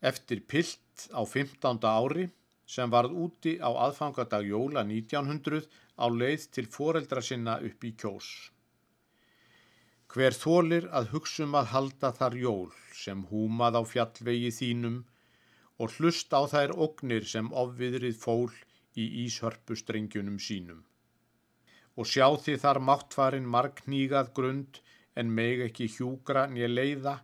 Eftir pilt á 15. ári sem varð úti á aðfangadag jóla 1900 á leið til foreldra sinna upp í kjós. Hver þólir að hugsum að halda þar jól sem húmað á fjallvegi þínum og hlust á þær ógnir sem ofviðrið fól í íshörpustrengjunum sínum. Og sjá því þar máttfarin marknýgað grund en meg ekki hjúgra nýja leiða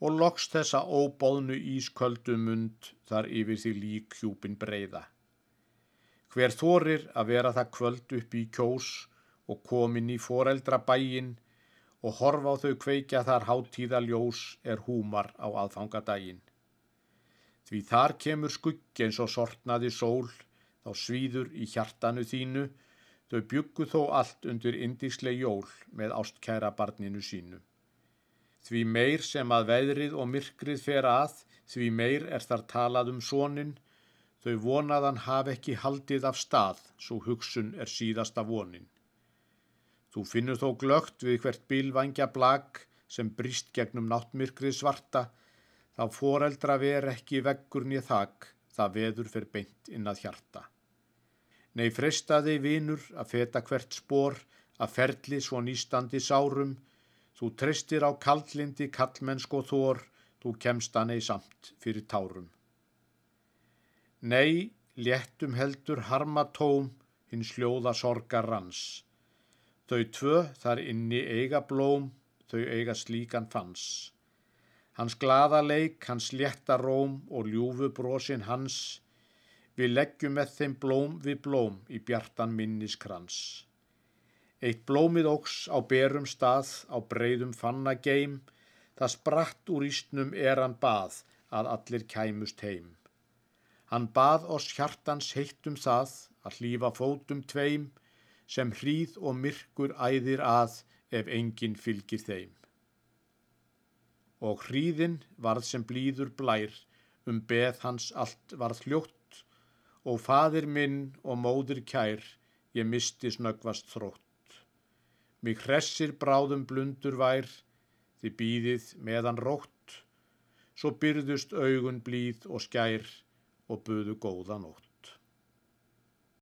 og loks þessa óbóðnu ísköldu mund þar yfir því lík hjúpin breyða. Hver þorir að vera það kvöld upp í kjós og komin í foreldra bæin og horfa á þau kveikja þar háttíðaljós er húmar á aðfangadaginn. Því þar kemur skuggi eins og sortnaði sól, þá svíður í hjartanu þínu, þau byggu þó allt undir indísleg jól með ástkæra barninu sínu. Því meir sem að veðrið og myrkrið fer að, því meir er þar talað um sónin, þau vonaðan haf ekki haldið af stað, svo hugsun er síðasta vonin. Þú finnur þó glögt við hvert bílvangja blag sem brist gegnum náttmyrkrið svarta, þá foreldra ver ekki veggur nýð þak, það veður fer beint inn að hjarta. Nei freystaði vinur að feta hvert spór, að ferli svo nýstandi sárum, Þú treystir á kallindi kallmennsk og þór, þú kemst hann ei samt fyrir tárum. Nei, léttum heldur harma tóm, hins hljóða sorgar rans. Þau tvö þar inni eiga blóm, þau eiga slíkan fans. Hans glada leik, hans létta róm og ljúfu brosin hans, við leggjum með þeim blóm við blóm í bjartan minniskrans. Eitt blómið óks á berum stað, á breyðum fanna geim, það spratt úr ísnum er hann bað að allir kæmust heim. Hann bað oss hjartans heittum það að hlýfa fótum tveim, sem hríð og myrkur æðir að ef enginn fylgir þeim. Og hríðin varð sem blíður blær, um beð hans allt varð hljótt, og fadir minn og móður kær, ég misti snöggvast þrótt. Mig hressir bráðum blundur vær, þið býðið meðan rótt, svo byrðust augun blíð og skær og buðu góða nótt.